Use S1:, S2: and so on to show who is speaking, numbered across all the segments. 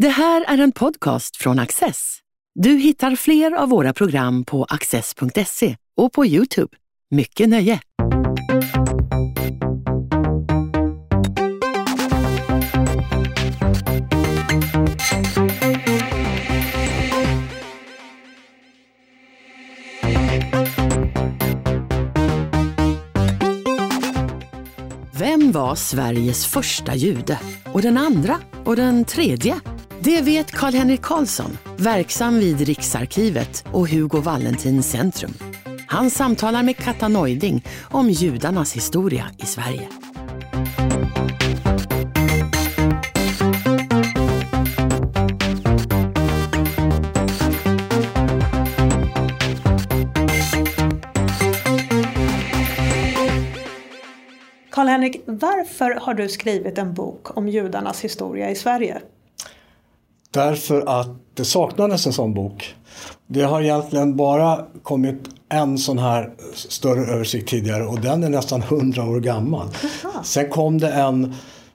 S1: Det här är en podcast från Access. Du hittar fler av våra program på access.se och på Youtube. Mycket nöje! Vem var Sveriges första jude? Och den andra? Och den tredje? Det vet Karl-Henrik Karlsson, verksam vid Riksarkivet och Hugo Valentin Centrum. Han samtalar med Katta Neuding om judarnas historia i Sverige.
S2: Karl-Henrik, varför har du skrivit en bok om judarnas historia i Sverige?
S3: Därför att det saknades en sån bok. Det har egentligen bara kommit en sån här större översikt tidigare och den är nästan 100 år gammal.
S2: Aha.
S3: Sen kom det en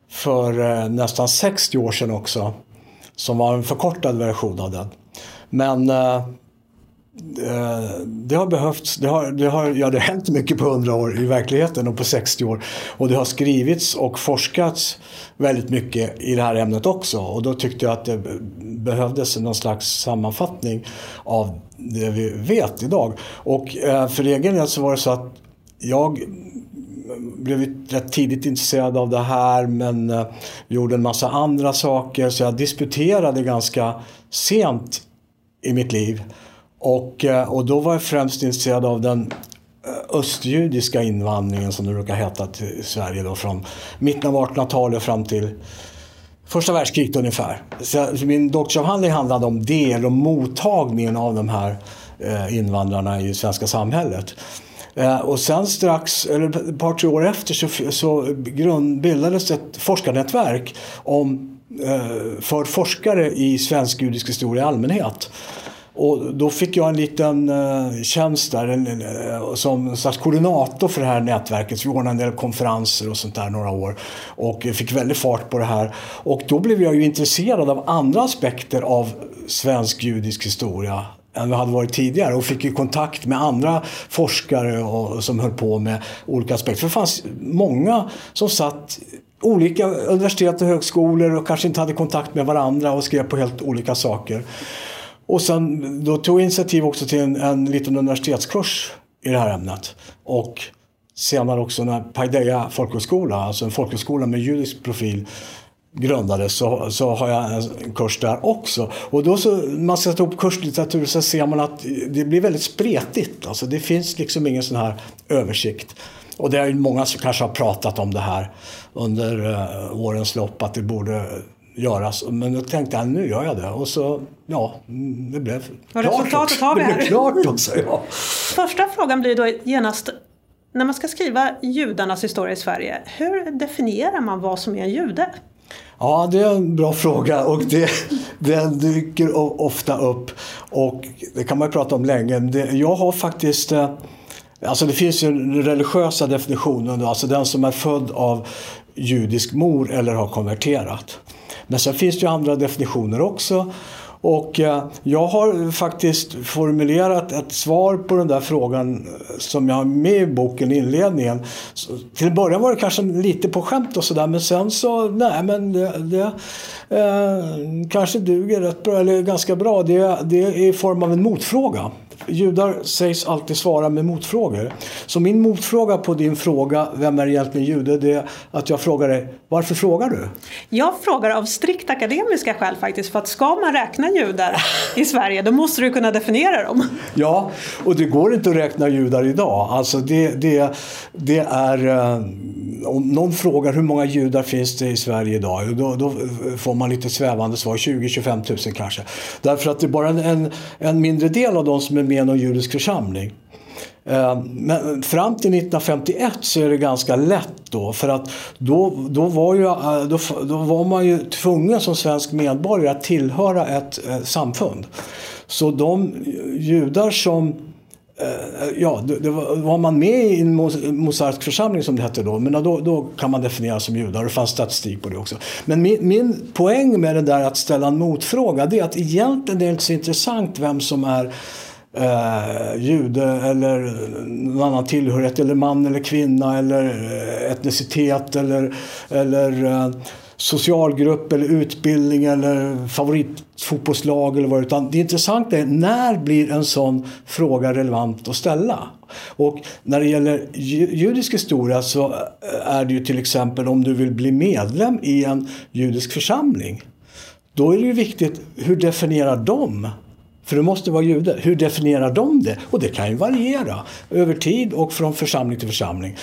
S3: för eh, nästan 60 år sedan också som var en förkortad version av den. Men eh, Eh, det har behövts, det har, det har, ja det har hänt mycket på 100 år i verkligheten och på 60 år. Och det har skrivits och forskats väldigt mycket i det här ämnet också. Och då tyckte jag att det behövdes någon slags sammanfattning av det vi vet idag. Och eh, för egen del så var det så att jag blev rätt tidigt intresserad av det här men eh, gjorde en massa andra saker så jag disputerade ganska sent i mitt liv. Och, eh, och då var jag främst intresserad av den eh, östjudiska invandringen som det brukar heta till Sverige då från mitten av 1800-talet fram till första världskriget ungefär. Så min doktorsavhandling handlade om det, eller om mottagningen av de här eh, invandrarna i det svenska samhället. Och sen strax, eller ett par tre år efter så, så grund, bildades ett forskarnätverk om, för forskare i svensk-judisk historia i allmänhet. Och då fick jag en liten eh, tjänst där en, eh, som slags koordinator för det här nätverket. Så vi ordnade en del konferenser och sånt där några år. Och fick väldigt fart på det här. Och då blev jag ju intresserad av andra aspekter av svensk judisk historia än vi hade varit tidigare och fick ju kontakt med andra forskare och, som höll på med olika aspekter. För det fanns många som satt olika universitet och högskolor och kanske inte hade kontakt med varandra och skrev på helt olika saker. Och sen då tog jag initiativ också till en, en liten universitetskurs i det här ämnet. Och senare också när Paideia folkhögskola, alltså en folkhögskola med judisk profil grundades så, så har jag en kurs där också. Och då så, när man sätter ihop kurslitteratur så ser man att det blir väldigt spretigt. Alltså det finns liksom ingen sån här översikt. Och det är ju många som kanske har pratat om det här under uh, årens lopp att det borde göras. Men då tänkte jag nu gör jag det. Och så, ja, det blev
S2: Och
S3: klart
S2: resultatet
S3: också.
S2: har vi
S3: Det blev
S2: här.
S3: klart också, ja.
S2: Första frågan blir då genast, när man ska skriva judarnas historia i Sverige, hur definierar man vad som är en jude?
S3: Ja, det är en bra fråga och det, den dyker ofta upp. Och det kan man prata om länge. Det, jag har faktiskt... eh, Alltså det finns ju den religiösa definitionen, då, alltså den som är född av judisk mor eller har konverterat. Men sen finns det ju andra definitioner också. Och eh, jag har faktiskt formulerat ett svar på den där frågan eh, som jag har med i boken, i inledningen. Så, till en början var det kanske lite på skämt och sådär men sen så, nej men det, det eh, kanske duger rätt bra, eller ganska bra. Det, det är i form av en motfråga. Judar sägs alltid svara med motfrågor. Så min motfråga på din fråga, vem är egentligen jude? Det är att jag frågar dig, varför frågar du?
S2: Jag frågar av strikt akademiska skäl faktiskt, för att ska man räkna judar i Sverige då måste du kunna definiera dem.
S3: Ja, och det går inte att räkna judar idag. Alltså det, det, det är... eh, Om någon frågar hur många judar finns det i Sverige idag? Då, då får man lite svävande svar. 20-25 000 kanske. Därför att det är bara en, en, en mindre del av de som är med i någon judisk församling. Eh, men fram till 1951 så är det ganska lätt då. För att då, då, var, ju, eh, då, då var man ju tvungen som svensk medborgare att tillhöra ett eh, samfund. Så de judar som ja, det var, var, man med i en mosaisk församling som det hette då, men då, då kan man definiera som judar. Det fanns statistik på det också. Men min, min poäng med det där att ställa en motfråga, det är att egentligen det är inte så intressant vem som är eh, jude eller någon annan tillhörighet eller man eller kvinna eller eh, etnicitet eller, eller eh, socialgrupp eller utbildning eller favoritfotbollslag eller vad det Utan det intressanta är när blir en sån fråga relevant att ställa? Och när det gäller judisk historia så eh, är det ju till exempel om du vill bli medlem i en judisk församling. Då är det ju viktigt, hur definierar de för du måste vara jude. Hur definierar de det? Och det kan ju variera över tid och från församling till församling.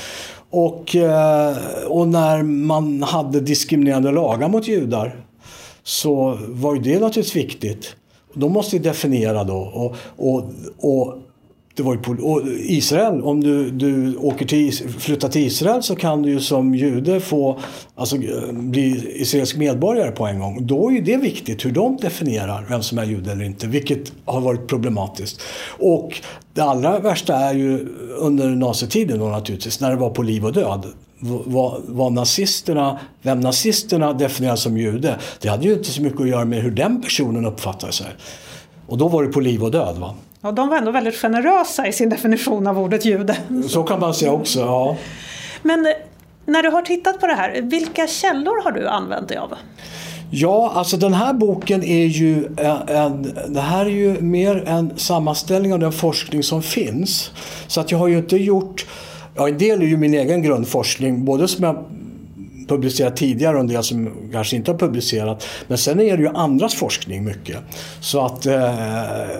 S3: Och, eh, och när man hade diskriminerande lagar mot judar så var ju det naturligtvis viktigt. De måste ju definiera då. Och, och, och det var ju och Israel, om du, du åker till, flyttar till Israel så kan du ju som jude få alltså, eh, bli israelisk medborgare på en gång. Då är ju det viktigt hur de definierar vem som är jude eller inte, vilket har varit problematiskt. Och det allra värsta är ju under nazitiden då naturligtvis, när det var på liv och död. Vad, vad nazisterna, vem nazisterna definierade som jude, det hade ju inte så mycket att göra med hur den personen uppfattade sig. Och då var det på liv och död. Va?
S2: Ja, de var ändå väldigt generösa i sin definition av ordet jude.
S3: Så kan man säga också, ja.
S2: Men eh, när du har tittat på det här, vilka källor har du använt dig av?
S3: Ja, alltså den här boken är ju en, det här är ju mer en sammanställning av den forskning som finns. Så att jag har ju inte gjort, ja en del är ju min egen grundforskning, både som jag publicerat tidigare och en del som kanske inte har publicerat. Men sen är det ju andras forskning mycket. Så att, eh,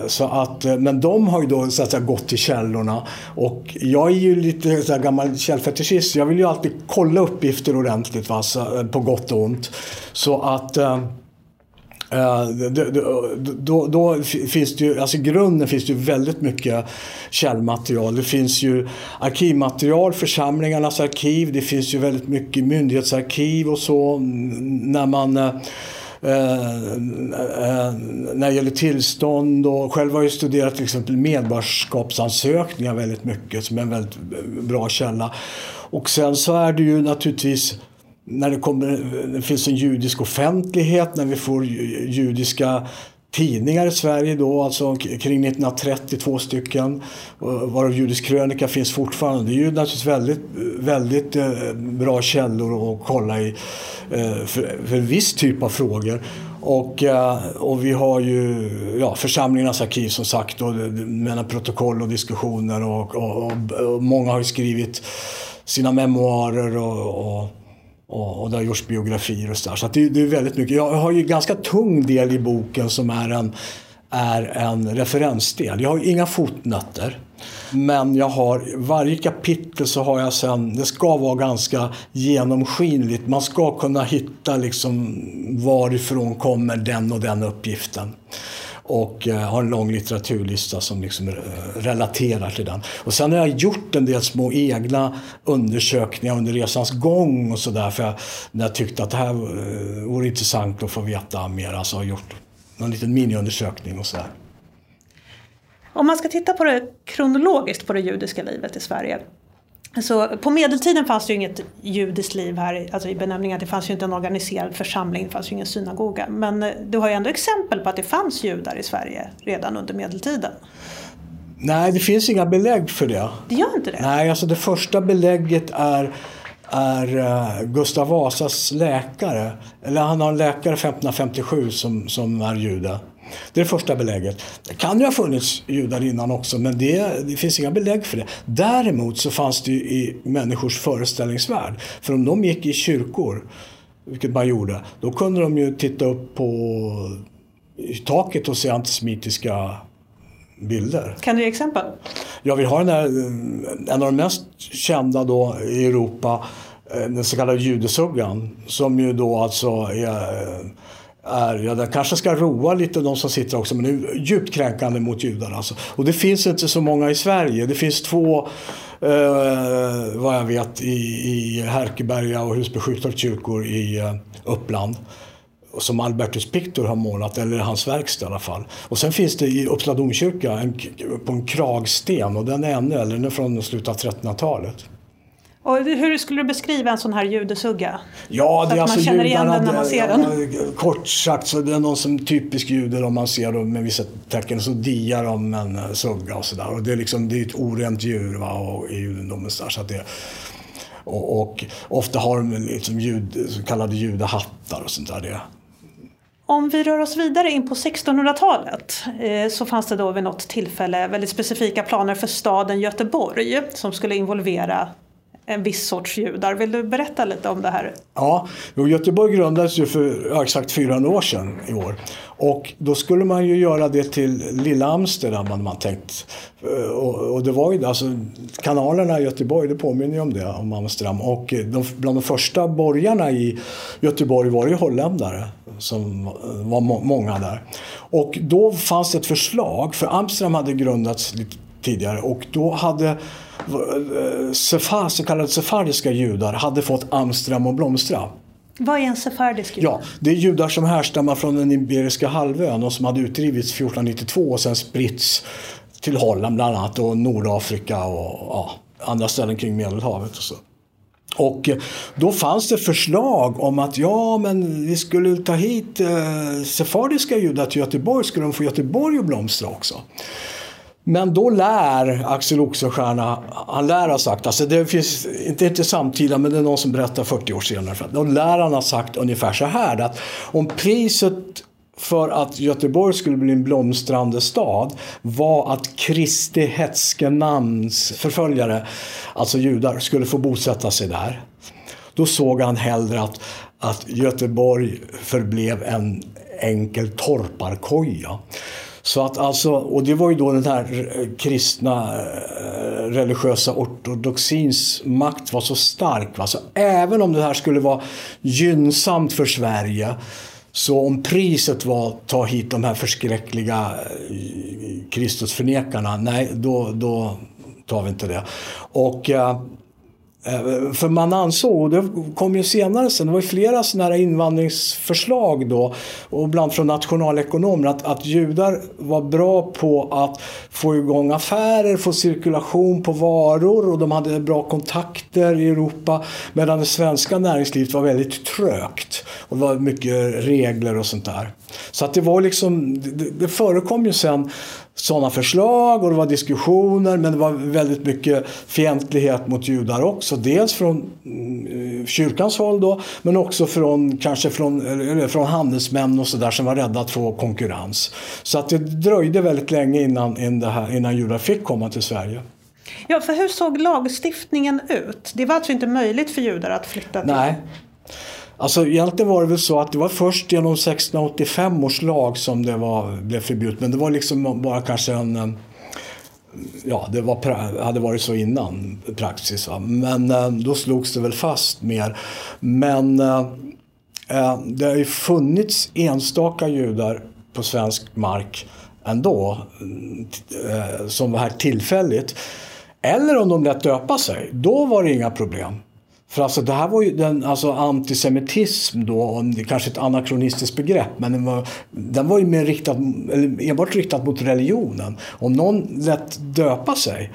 S3: så att, eh, men de har ju då så att säga, gått till källorna. Och jag är ju lite så här, gammal källfetischist. Jag vill ju alltid kolla uppgifter ordentligt va, så, eh, på gott och ont. Så att Eh, då, då, då, finns det ju, alltså i grunden finns det ju väldigt mycket källmaterial. Det finns ju arkivmaterial, församlingarnas arkiv, det finns ju väldigt mycket myndighetsarkiv och så när man eh, eh, när det gäller tillstånd och själv har jag studerat till exempel medborgarskapsansökningar väldigt mycket som är en väldigt bra källa. Och sen så är det ju naturligtvis när det, kommer, det finns en judisk offentlighet, när vi får judiska tidningar i Sverige då, alltså kring 1932 stycken. Varav Judisk krönika finns fortfarande. Det är ju naturligtvis väldigt, väldigt eh, bra källor att kolla i eh, för, för en viss typ av frågor. Och, eh, och vi har ju ja, församlingarnas arkiv som sagt, och, med protokoll och diskussioner och, och, och, många har ju skrivit sina memoarer och, och och, och det har gjorts biografier och sådär. Så, så det, det, är väldigt mycket. Jag har ju en ganska tung del i boken som är en, är en referensdel. Jag har inga fotnötter. Men jag har, varje kapitel så har jag sen, det ska vara ganska genomskinligt. Man ska kunna hitta liksom varifrån kommer den och den uppgiften och eh, har en lång litteraturlista som liksom eh, relaterar till den. Och sen har jag gjort en del små egna undersökningar under resans gång och sådär för jag, när jag tyckte att det här eh, vore intressant att få veta mer. Alltså har gjort någon liten miniundersökning och sådär.
S2: Om man ska titta på det kronologiskt på det judiska livet i Sverige så på medeltiden fanns det ju inget judiskt liv här alltså i benämningen. Det fanns ju inte en organiserad församling, det fanns ju ingen synagoga. Men eh, du har ju ändå exempel på att det fanns judar i Sverige redan under medeltiden.
S3: Nej, det finns inga belägg för det.
S2: Det gör inte det?
S3: Nej, alltså det första belägget är, är uh, Gustav Vasas läkare. Eller han har en läkare 1557 som, som är jude. Det är det första belägget. Det kan ju ha funnits judar innan också men det, det finns inga belägg för det. Däremot så fanns det ju i människors föreställningsvärld. För om de gick i kyrkor, vilket man gjorde, då kunde de ju titta upp på taket och se antisemitiska bilder.
S2: Kan du ge exempel?
S3: Ja, vi har den där, en av de mest kända då i Europa, eh, den så kallade judesuggan, som ju då alltså är är, ja, den kanske ska roa lite de som sitter också, men det är djupt kränkande mot judar. Alltså. Och det finns inte så många i Sverige. Det finns två, eh, vad jag vet, i, i Härkeberga och Husby kyrkor i eh, Uppland. som Albertus Pictor har målat, eller hans verkstad i alla fall. Och sen finns det i Uppsala domkyrka en, på en kragsten och den är ännu äldre, den är från slutet av 1300-talet.
S2: Och hur skulle du beskriva en sån här judesugga?
S3: Ja, det är alltså
S2: man känner igen
S3: judarna,
S2: den när man ser den.
S3: Ja, kort sagt så det är någon som typisk jude om man ser dem med vissa tecken. Så diar de en eh, sugga och sådär. Och det är liksom, det är ett orent djur va, och, i judendomen. Så att det, och, och, ofta har de liksom jud, så kallade judahattar och sånt där. Det.
S2: Om vi rör oss vidare in på 1600-talet eh, så fanns det då vid något tillfälle väldigt specifika planer för staden Göteborg som skulle involvera en viss sorts judar. Vill du berätta lite om det här?
S3: Ja, Göteborg grundades ju för exakt 400 år sedan i år. Och då skulle man ju göra det till lilla Amsterdam hade man tänkt. Eh, och, och det var ju alltså kanalerna i Göteborg, det påminner ju om det, om Amsterdam. Och eh, de, bland de första borgarna i Göteborg var det ju holländare som var må, många där. Och då fanns det ett förslag, för Amsterdam hade grundats lite tidigare och då hade Sefar, så kallade sefardiska judar hade fått Amsterdam att blomstra.
S2: Vad är en sefardisk
S3: jude? Ja, det är judar som härstammar från den Iberiska halvön och som hade utdrivits 1492 och sen spritts till Holland bland annat och Nordafrika och ja, andra ställen kring Medelhavet. Och så. Och eh, då fanns det förslag om att ja, men vi skulle ta hit eh, sefardiska judar till Göteborg, skulle de få Göteborg att blomstra också. Men då lär Axel Oxenstierna, han lär ha sagt, alltså det finns inte, inte samtida men det är någon som berättar 40 år senare. Då lär han ha sagt ungefär så här att om priset för att Göteborg skulle bli en blomstrande stad var att Kristi hetske namns förföljare, alltså judar, skulle få bosätta sig där. Då såg han hellre att, att Göteborg förblev en enkel torparkoja. Så att alltså, och det var ju då den här eh, kristna eh, religiösa ortodoxins makt var så stark. Va? Så även om det här skulle vara gynnsamt för Sverige så om priset var att ta hit de här förskräckliga eh, Kristusförnekarna, nej då, då tar vi inte det. Och Eh, för man ansåg, och det kom ju senare sen, det var ju flera sådana här invandringsförslag då, och bland från nationalekonomer, att, att judar var bra på att få igång affärer, få cirkulation på varor och de hade bra kontakter i Europa. Medan det svenska näringslivet var väldigt trögt. Och det var mycket regler och sånt där. Så att det var liksom, det, det förekom ju sen sådana förslag och det var diskussioner men det var väldigt mycket fientlighet mot judar också. Dels från mm, kyrkans håll då men också från, kanske från, eller från handelsmän och sådär som var rädda att få konkurrens. Så att det dröjde väldigt länge innan, innan judar fick komma till Sverige.
S2: Ja, för hur såg lagstiftningen ut? Det var alltså inte möjligt för judar att flytta till...
S3: Nej. Alltså egentligen var det väl så att det var först genom 1685 års lag som det var, blev förbjudet. Men det var liksom bara kanske en... Ja, det var, hade varit så innan praxis. Va? Men eh, då slogs det väl fast mer. Men eh, eh, det har ju funnits enstaka judar på svensk mark ändå. Eh, som var här tillfälligt. Eller om de lät döpa sig. Då var det inga problem. För alltså det här var ju den, alltså antisemitism då, kanske ett anakronistiskt begrepp, men den var, den var ju mer riktad, eller enbart riktad mot religionen. Om någon lät döpa sig,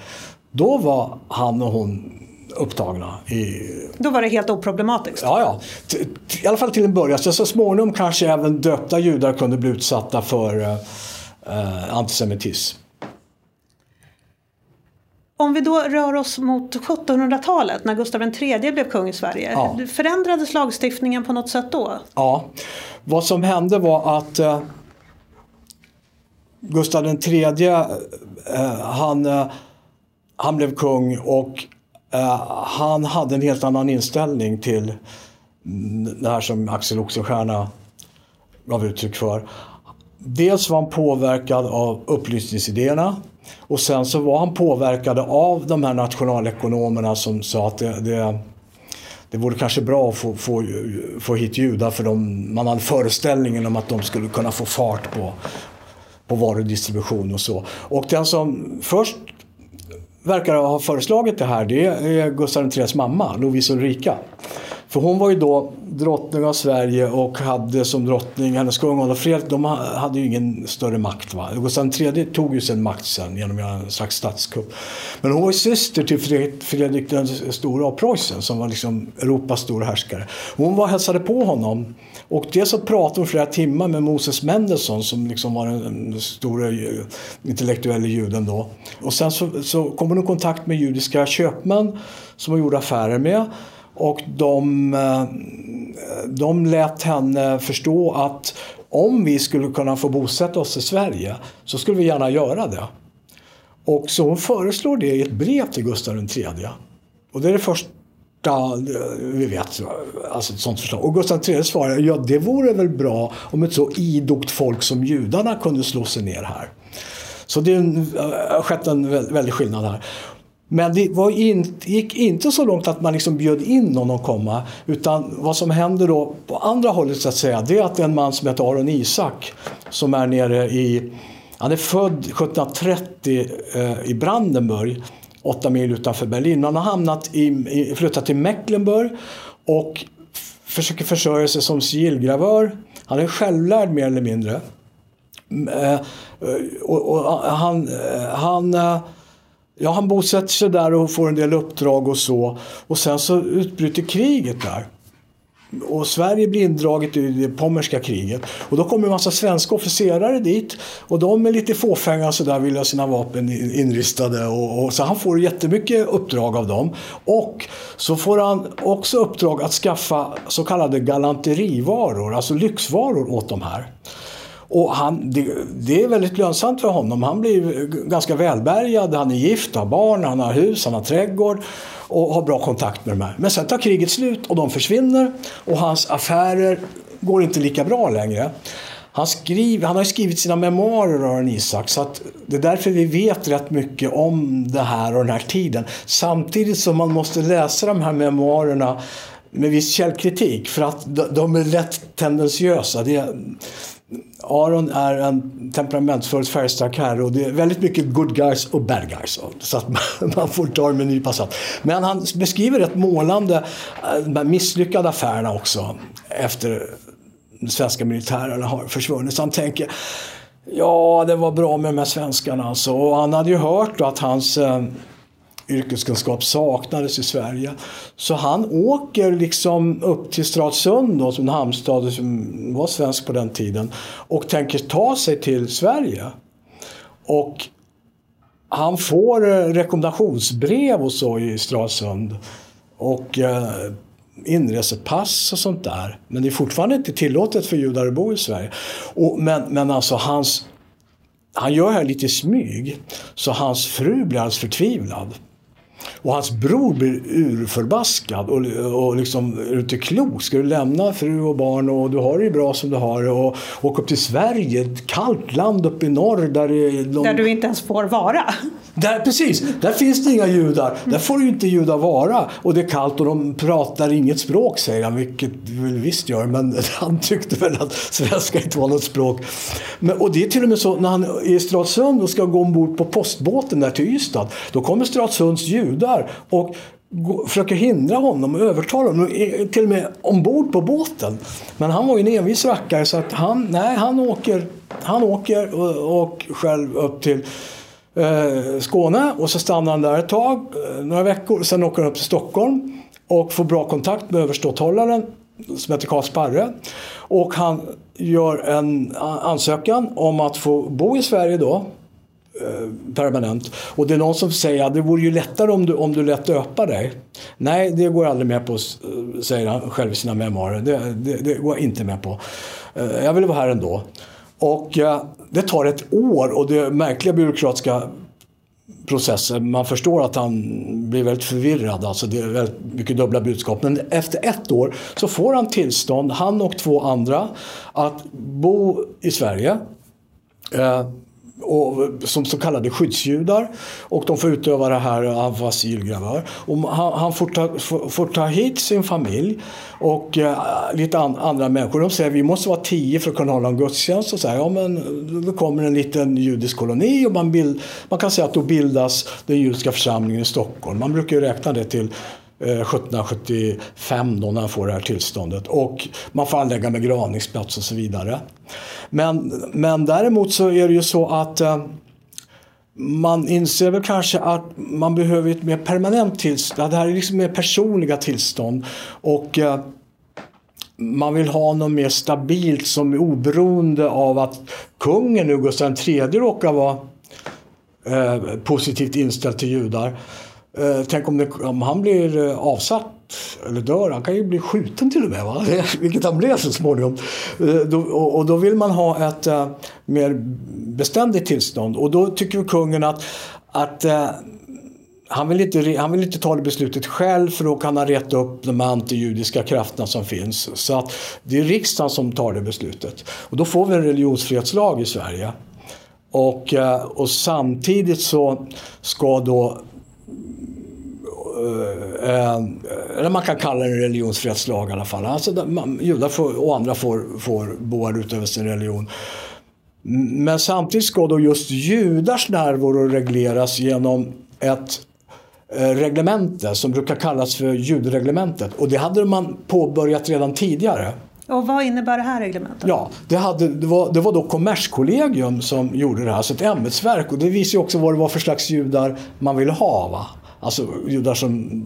S3: då var han och hon upptagna. I...
S2: Då var det helt oproblematiskt?
S3: Ja, ja. I alla fall till en början. Så, så småningom kanske även döpta judar kunde bli utsatta för eh, antisemitism.
S2: Om vi då rör oss mot 1700-talet när Gustav III blev kung i Sverige. Ja. Förändrades lagstiftningen på något sätt då?
S3: Ja, vad som hände var att eh, Gustav III eh, han, eh, han blev kung och eh, han hade en helt annan inställning till det här som Axel Oxenstierna gav uttryck för. Dels var han påverkad av upplysningsidéerna och sen så var han påverkad av de här nationalekonomerna som sa att det, det, det vore kanske bra att få, få, få hit judar för de, man hade föreställningen om att de skulle kunna få fart på, på varudistribution och så. Och den som först verkar ha föreslagit det här det är Gustav IIIs mamma, Lovisa Ulrika. För hon var ju då drottning av Sverige och hade som drottning hennes kung Adolf Fredrik, de hade ju ingen större makt. Va? Gustav III tog ju sin makt sen genom en slags statskupp. Men hon var ju syster till Fredrik den stora av Preussen som var liksom Europas stora härskare. Hon var och hälsade på honom och dels så pratade hon flera timmar med Moses Mendelssohn som liksom var den stora eh, intellektuella juden då. Och sen så, så kom hon i kontakt med judiska köpmän som hon gjorde affärer med. Och de, eh, de lät henne förstå att om vi skulle kunna få bosätta oss i Sverige så skulle vi gärna göra det. Och så hon föreslår det i ett brev till Gustav III. Och det är det första eh, vi vet, alltså ett sånt förslag. Och Gustav III svarar, ja det vore väl bra om ett så idogt folk som judarna kunde slå sig ner här. Så det eh, har skett en väldig skillnad här. Men det var in, gick inte så långt att man liksom bjöd in någon att komma. Utan vad som händer då på andra hållet så att säga, det är att en man som heter Aron Isak som är nere i, han är född 1730 eh, i Brandenburg, åtta mil utanför Berlin. Han har hamnat i, i, flyttat till Mecklenburg och försöker försörja sig som sigillgravör. Han är självlärd mer eller mindre. Mm, eh, eh, och, och han, eh, han eh, Ja, han bosätter sig där och får en del uppdrag och så. Och sen så utbryter kriget där. Och Sverige blir indraget i det pommerska kriget. Och då kommer en massa svenska officerare dit. Och de är lite fåfänga så där vill ha sina vapen inristade. Och, och, så han får jättemycket uppdrag av dem. Och så får han också uppdrag att skaffa så kallade galanterivaror, alltså lyxvaror åt de här. Och han, det, det, är väldigt lönsamt för honom. Han blir ganska välbärgad, han är gift, har barn, han har hus, han har trädgård och har bra kontakt med de här. Men sen tar kriget slut och de försvinner och hans affärer går inte lika bra längre. Han, skriver, han har skrivit sina memoarer, Aron Isak, så att det är därför vi vet rätt mycket om det här och den här tiden. Samtidigt som man måste läsa de här memoarerna med viss källkritik för att de är lätt tendentiösa. Det, Aron är en temperamentsfull färgstark herre och det är väldigt mycket good guys och bad guys. Så att man får ta det med en nypa salt. Men han beskriver rätt målande eh, de här misslyckade affärerna också efter de svenska militärerna har försvunnit. Så han tänker Ja, det var bra med de här svenskarna alltså. Och han hade ju hört att hans eh, yrkeskunskap saknades i Sverige. Så han åker liksom upp till Stralsund, då, som en hamnstad som var svensk på den tiden och tänker ta sig till Sverige. Och han får eh, rekommendationsbrev och så i Stralsund, Och eh, inresepass och sånt där. Men det är fortfarande inte tillåtet för judar att bo i Sverige. Och, men, men alltså hans han gör det här lite i smyg. Så hans fru blir alldeles förtvivlad. Och hans bror blir urförbaskad och, och liksom, är du inte klok? Ska du lämna fru och barn och du har det ju bra som du har det och åka upp till Sverige, ett kallt land uppe i norr där
S2: de... Där du inte ens får vara.
S3: Där, precis, där finns det inga judar. Där får ju inte judar vara. Och det är kallt och de pratar inget språk säger han, vilket vi väl visst gör. Men han tyckte väl att svenska inte var något språk. Men, och det är till och med så när han är i Stratsund och ska gå ombord på postbåten där till Ystad. Då kommer Stratsunds judar och försöker hindra honom och övertala honom, till och med ombord på båten. Men han var ju en envis rackare så att han, nej, han åker, han åker och, och själv upp till Eh, Skåne och så stannar han där ett tag, eh, några veckor. Sen åker han upp till Stockholm och får bra kontakt med överståthållaren som heter Karl Sparre. Och han gör en ansökan om att få bo i Sverige då eh, permanent. Och det är någon som säger att det vore ju lättare om du, om du lät döpa dig. Nej, det går jag aldrig med på, säger han själv i sina memoarer. Det, det, det går jag inte med på. Jag vill vara här ändå. Och eh, det tar ett år och det är märkliga byråkratiska processer. Man förstår att han blir väldigt förvirrad. Alltså det är väldigt mycket dubbla budskap. Men efter ett år så får han tillstånd, han och två andra, att bo i Sverige. Eh, och, som så kallade skyddsjudar. Och de får utöva det här, han får asylgravör. Och han, han får, ta, får, får, ta hit sin familj och eh, lite an, andra människor. De säger att vi måste vara tio för att kunna hålla en gudstjänst. Och säger ja men då kommer en liten judisk koloni och man, bild, man kan säga att då bildas den judiska församlingen i Stockholm. Man brukar ju räkna det till Eh, 1775 då när han får det här tillståndet. Och man får anlägga begravningsplats och så vidare. Men, men däremot så är det ju så att eh, man inser väl kanske att man behöver ett mer permanent tillstånd. Det här är liksom mer personliga tillstånd. Och eh, man vill ha något mer stabilt som är oberoende av att kungen nu, Gustav III råkar vara eh, positivt inställd till judar. Eh, tänk om, det, om han blir eh, avsatt eller dör, han kan ju bli skjuten till och med, va? vilket han blev så småningom. Eh, då, och, då vill man ha ett mer beständigt tillstånd och då tycker kungen att, att han vill, inte, han vill inte ta det beslutet själv för då kan han reta upp de antijudiska krafterna som finns. Så att det är riksdagen som tar det beslutet. Och då får vi en religionsfrihetslag i Sverige. Och, och samtidigt så ska då Eh, eh, eh, eller man kan kalla det en religionsfrihetslag i alla fall. Alltså, man, judar får, och andra får, får boa utöver sin religion. Men samtidigt ska då just judars närvaro regleras genom ett reglemente som brukar kallas för judreglementet. Och det hade man påbörjat redan tidigare.
S2: Och vad innebär det här reglementet?
S3: Ja, det, hade, det, var, det var då Kommerskollegium som gjorde det här, så ett ämbetsverk. Och det visar ju också vad det var för slags judar man ville ha. Va? Alltså judar som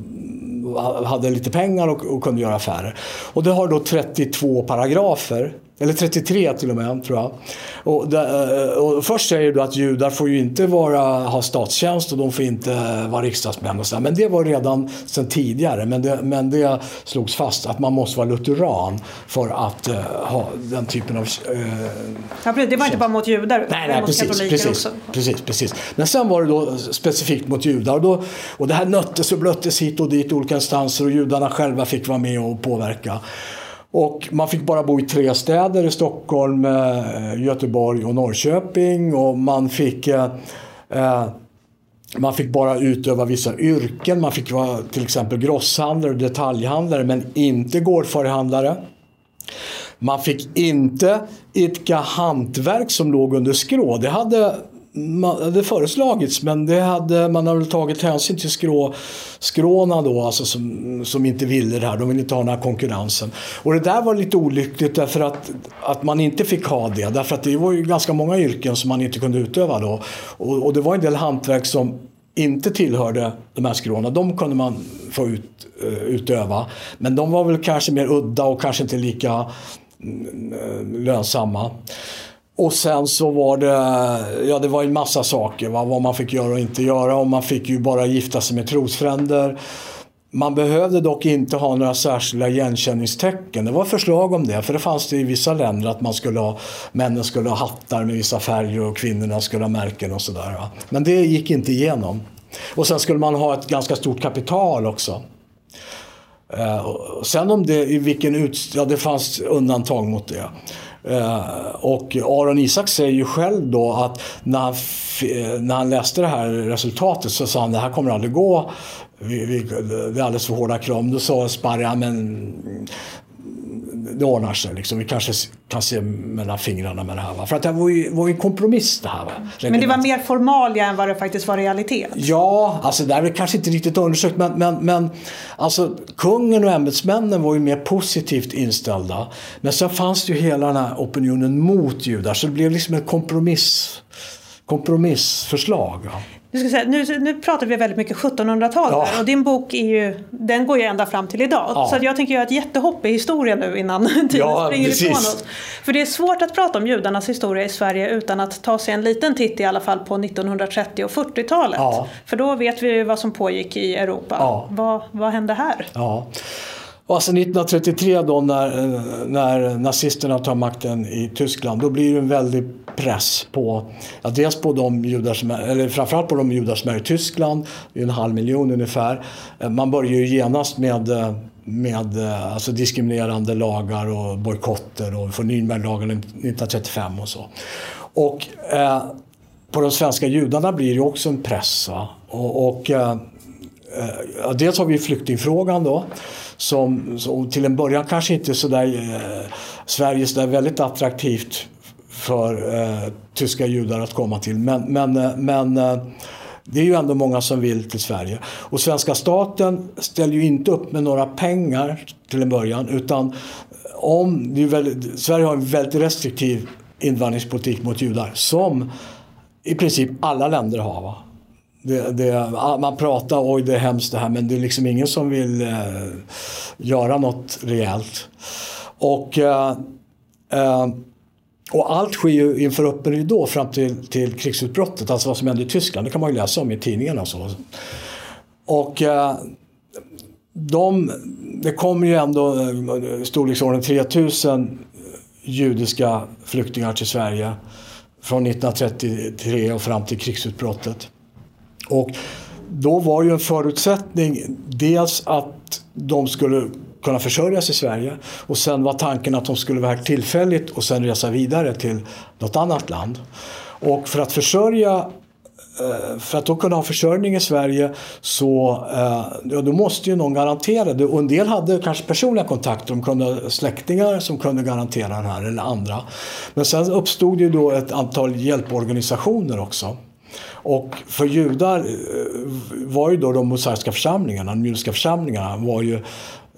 S3: hade lite pengar och, och, kunde göra affärer. Och det har då 32 paragrafer eller 33 till och med, tror jag. Och, eh, och först säger du att judar får ju inte vara, ha statstjänst och de får inte vara riksdagsmän och så Men det var redan sedan tidigare. Men det, men det slogs fast att man måste vara lutheran för att uh, ha den typen av... Uh,
S2: ja, det var inte bara mot judar,
S3: nej, nej, mot precis, katoliker precis, också. Precis, precis. Men sen var det då specifikt mot judar. Och, då, och det här nöttes och blöttes hit och dit olika instanser och judarna själva fick vara med och påverka. Och man fick bara bo i tre städer i Stockholm, eh, Göteborg och Norrköping. Och man fick, eh, eh, man fick bara utöva vissa yrken. Man fick vara till exempel grosshandlare och detaljhandlare men inte gårdfarihandlare. Man fick inte idka hantverk som låg under skrå. Det hade det hade föreslagits men det hade, man har väl tagit hänsyn till skrå, skråna då alltså som, som inte ville det här. De ville inte ha den här konkurrensen. Och det där var lite olyckligt därför att, att man inte fick ha det. Därför att det var ju ganska många yrken som man inte kunde utöva då. Och, och det var en del hantverk som inte tillhörde de här skråna. De kunde man få ut, eh, utöva. Men de var väl kanske mer udda och kanske inte lika mm, eh, lönsamma. Och sen så var det, ja det var en massa saker, va? vad man fick göra och inte göra. Och man fick ju bara gifta sig med trosfränder. Man behövde dock inte ha några särskilda igenkänningstecken. Det var förslag om det, för det fanns det i vissa länder att man skulle ha, männen skulle ha hattar med vissa färger och kvinnorna skulle ha märken och sådär. Men det gick inte igenom. Och sen skulle man ha ett ganska stort kapital också. Eh, sen om det, i vilken utsträckning, ja det fanns undantag mot det. Eh, och Aron Isak säger ju själv då att när han, eh, när han läste det här resultatet så sa han det här kommer aldrig gå. Vi, vi, det är alldeles för hårda krav. Då sa Sparre, men det ordnar sig. Liksom. Vi kanske kan se mellan fingrarna med det här. Va? För att det var ju, var ju en kompromiss det här. Va?
S2: Men det var mer formalia än vad det faktiskt var realitet?
S3: Ja, alltså det är kanske inte riktigt undersökt men, men, men alltså, kungen och ämbetsmännen var ju mer positivt inställda. Men sen fanns det ju hela den här opinionen mot judar så det blev liksom ett kompromiss kompromissförslag.
S2: Nu, ska säga, nu, nu pratar vi väldigt mycket 1700-tal ja. och din bok är ju, den går ju ända fram till idag. Ja. Så jag tänker göra ett jättehopp i historien nu innan tiden ja, springer precis. ifrån oss. För det är svårt att prata om judarnas historia i Sverige utan att ta sig en liten titt i alla fall på 1930 och 40-talet. Ja. För då vet vi ju vad som pågick i Europa. Vad, vad hände här?
S3: Och alltså 1933 då när, när nazisterna tar makten i Tyskland då blir det en väldig press på, ja, dels på de judar som är, eller framförallt på de judar som är i Tyskland, det är en halv miljon ungefär. Eh, man börjar ju genast med eh, med eh, alltså diskriminerande lagar och bojkotter och för Nürnberglagen 1935 och så. Och eh, på de svenska judarna blir det också en press. Och, och eh, eh, dels har vi flyktingfrågan då som, som till en början kanske inte sådär eh, Sverige där väldigt attraktivt för eh, tyska judar att komma till. Men, men, eh, men eh, Det är ju ändå många som vill till Sverige. Och svenska staten ställer ju inte upp med några pengar till en början utan eh, om, det är väldigt, Sverige har en väldigt restriktiv invandringspolitik mot judar som i princip alla länder har. Va? Det, det, man pratar oj det är hemskt det här men det är liksom ingen som vill eh, göra något rejält. Och, eh, eh, och allt sker ju inför öppen ridå fram till, till krigsutbrottet, alltså vad som hände i Tyskland. Det kan man ju läsa om i tidningarna och så. Och eh, de, det kommer ju ändå i storleksordningen 3000 eh, judiska flyktingar till Sverige från 1933 och fram till krigsutbrottet. Och då var ju en förutsättning dels att de skulle kunna försörja sig i Sverige och sen var tanken att de skulle vara här tillfälligt och sen resa vidare till något annat land. Och för att försörja eh, för att då kunna ha försörjning i Sverige så eh, ja, då måste ju någon garantera det. Och en del hade kanske personliga kontakter, de kunde släktingar som kunde garantera den här eller andra. Men sen uppstod ju då ett antal hjälporganisationer också. Och för judar eh, var ju då de mosaiska församlingarna, de judiska församlingarna var ju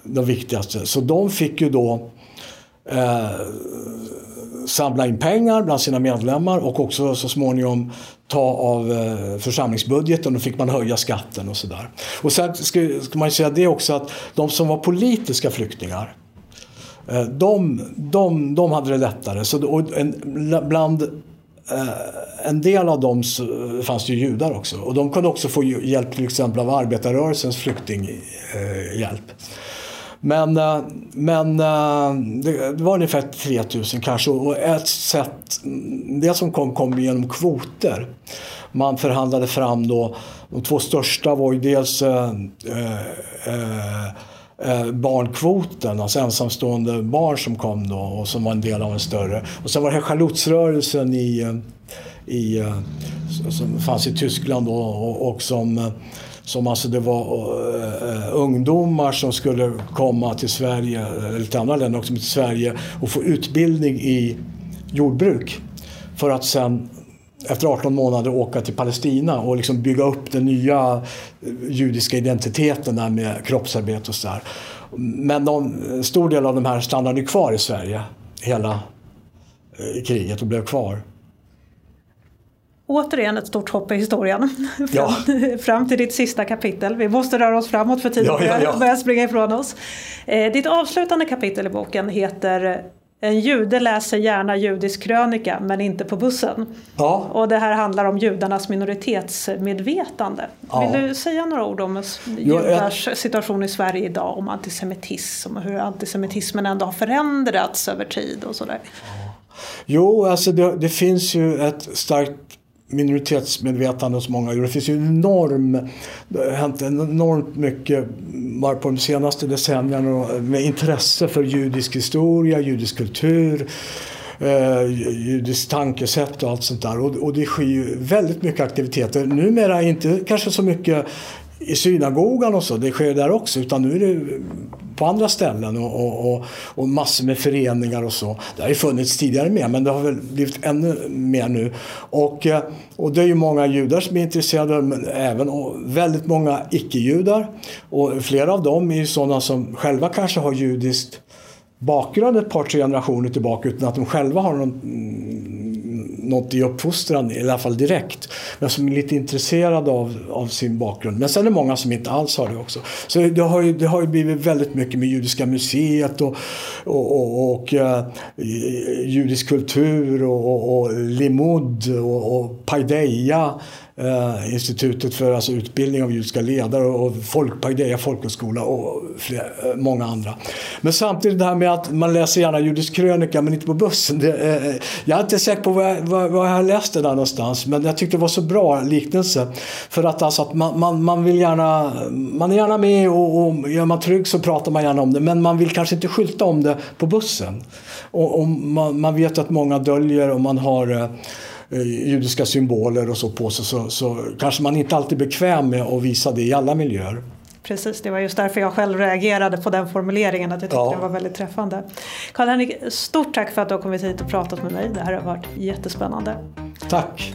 S3: de viktigaste. Så de fick ju då eh, samla in pengar bland sina medlemmar och också så småningom ta av eh, församlingsbudgeten. Då fick man höja skatten och sådär. Och sen ska, ska man säga det också att de som var politiska flyktingar eh, de, de, de hade det lättare. Så, och en, bland Eh, en del av dem fanns ju judar också och de kunde också få hjälp till exempel av arbetarrörelsens flyktinghjälp. Eh, men, eh, men det var ungefär 3000 kanske och ett sätt, det som kom kom genom kvoter. Man förhandlade fram då, de två största var ju dels eh, eh, Eh, barnkvoten, alltså ensamstående barn som kom då och som var en del av en större. Och sen var det här i, eh, i, eh, som fanns i Tyskland då, och, och som som alltså det var uh, ungdomar som skulle komma till Sverige, eller till andra länder också, till Sverige och få utbildning i jordbruk. För att sen efter 18 månader åka till Palestina och liksom bygga upp den nya judiska identiteten där med kroppsarbete och sådär. Men de, en stor del av de här stannade kvar i Sverige hela eh, kriget och blev kvar.
S2: Återigen ett stort hopp i historien. Ja. Fram till ditt sista kapitel. Vi måste röra oss framåt för tiden ja, ja, ja. börjar springa ifrån oss. Eh, ditt avslutande kapitel i boken heter en jude läser gärna judisk krönika men inte på bussen. Ja. Och det här handlar om judarnas minoritetsmedvetande. Ja. Vill du säga några ord om judars situation i Sverige idag? Om antisemitism och hur antisemitismen ändå har förändrats över tid och sådär.
S3: Jo, alltså det, det finns ju ett starkt minoritetsmedvetande hos många. Det finns ju enorm, det har hänt enormt mycket bara på de senaste decennierna med intresse för judisk historia, judisk kultur, eh, judiskt tankesätt och allt sånt där. Och, och det sker ju väldigt mycket aktiviteter. Numera inte kanske så mycket i synagogan och så, det sker där också. Utan nu är det på andra ställen och, och, och, massor med föreningar och så. Det har ju funnits tidigare med men det har väl blivit ännu mer nu. Och, eh, och det är ju många judar som är intresserade men även väldigt många icke-judar. Och flera av dem är ju sådana som själva kanske har judiskt bakgrund ett par, tre generationer tillbaka utan att de själva har någon mm, något i uppfostran, i alla fall direkt. Men som är lite intresserade av, av sin bakgrund. Men sen är det många som inte alls har det också. Så det har ju, det har ju blivit väldigt mycket med Judiska museet och, och, och, och eh, judisk kultur och, och, och limud och, och paideia eh, institutet för alltså, utbildning av judiska ledare och folk, Paideia folkhögskola och fler, eh, många andra. Men samtidigt det här med att man läser gärna judisk krönika men inte på bussen. Det, eh, eh jag är inte säker på var jag, var, var jag läste det där någonstans men jag tyckte det var så bra liknelse. För att, alltså, att man, man, man vill gärna, man är gärna med och, och gör man trygg så pratar man gärna om det men man vill kanske inte skylta om det på bussen. Och, och man, man, vet att många döljer och man har Eh, judiska symboler och så på sig så, så kanske man inte alltid är bekväm med att visa det i alla miljöer.
S2: Precis, det var just därför jag själv reagerade på den formuleringen, att jag tyckte ja. den var väldigt träffande. Karl-Henrik, stort tack för att du har kommit hit och pratat med mig. Det här har varit jättespännande.
S3: Tack.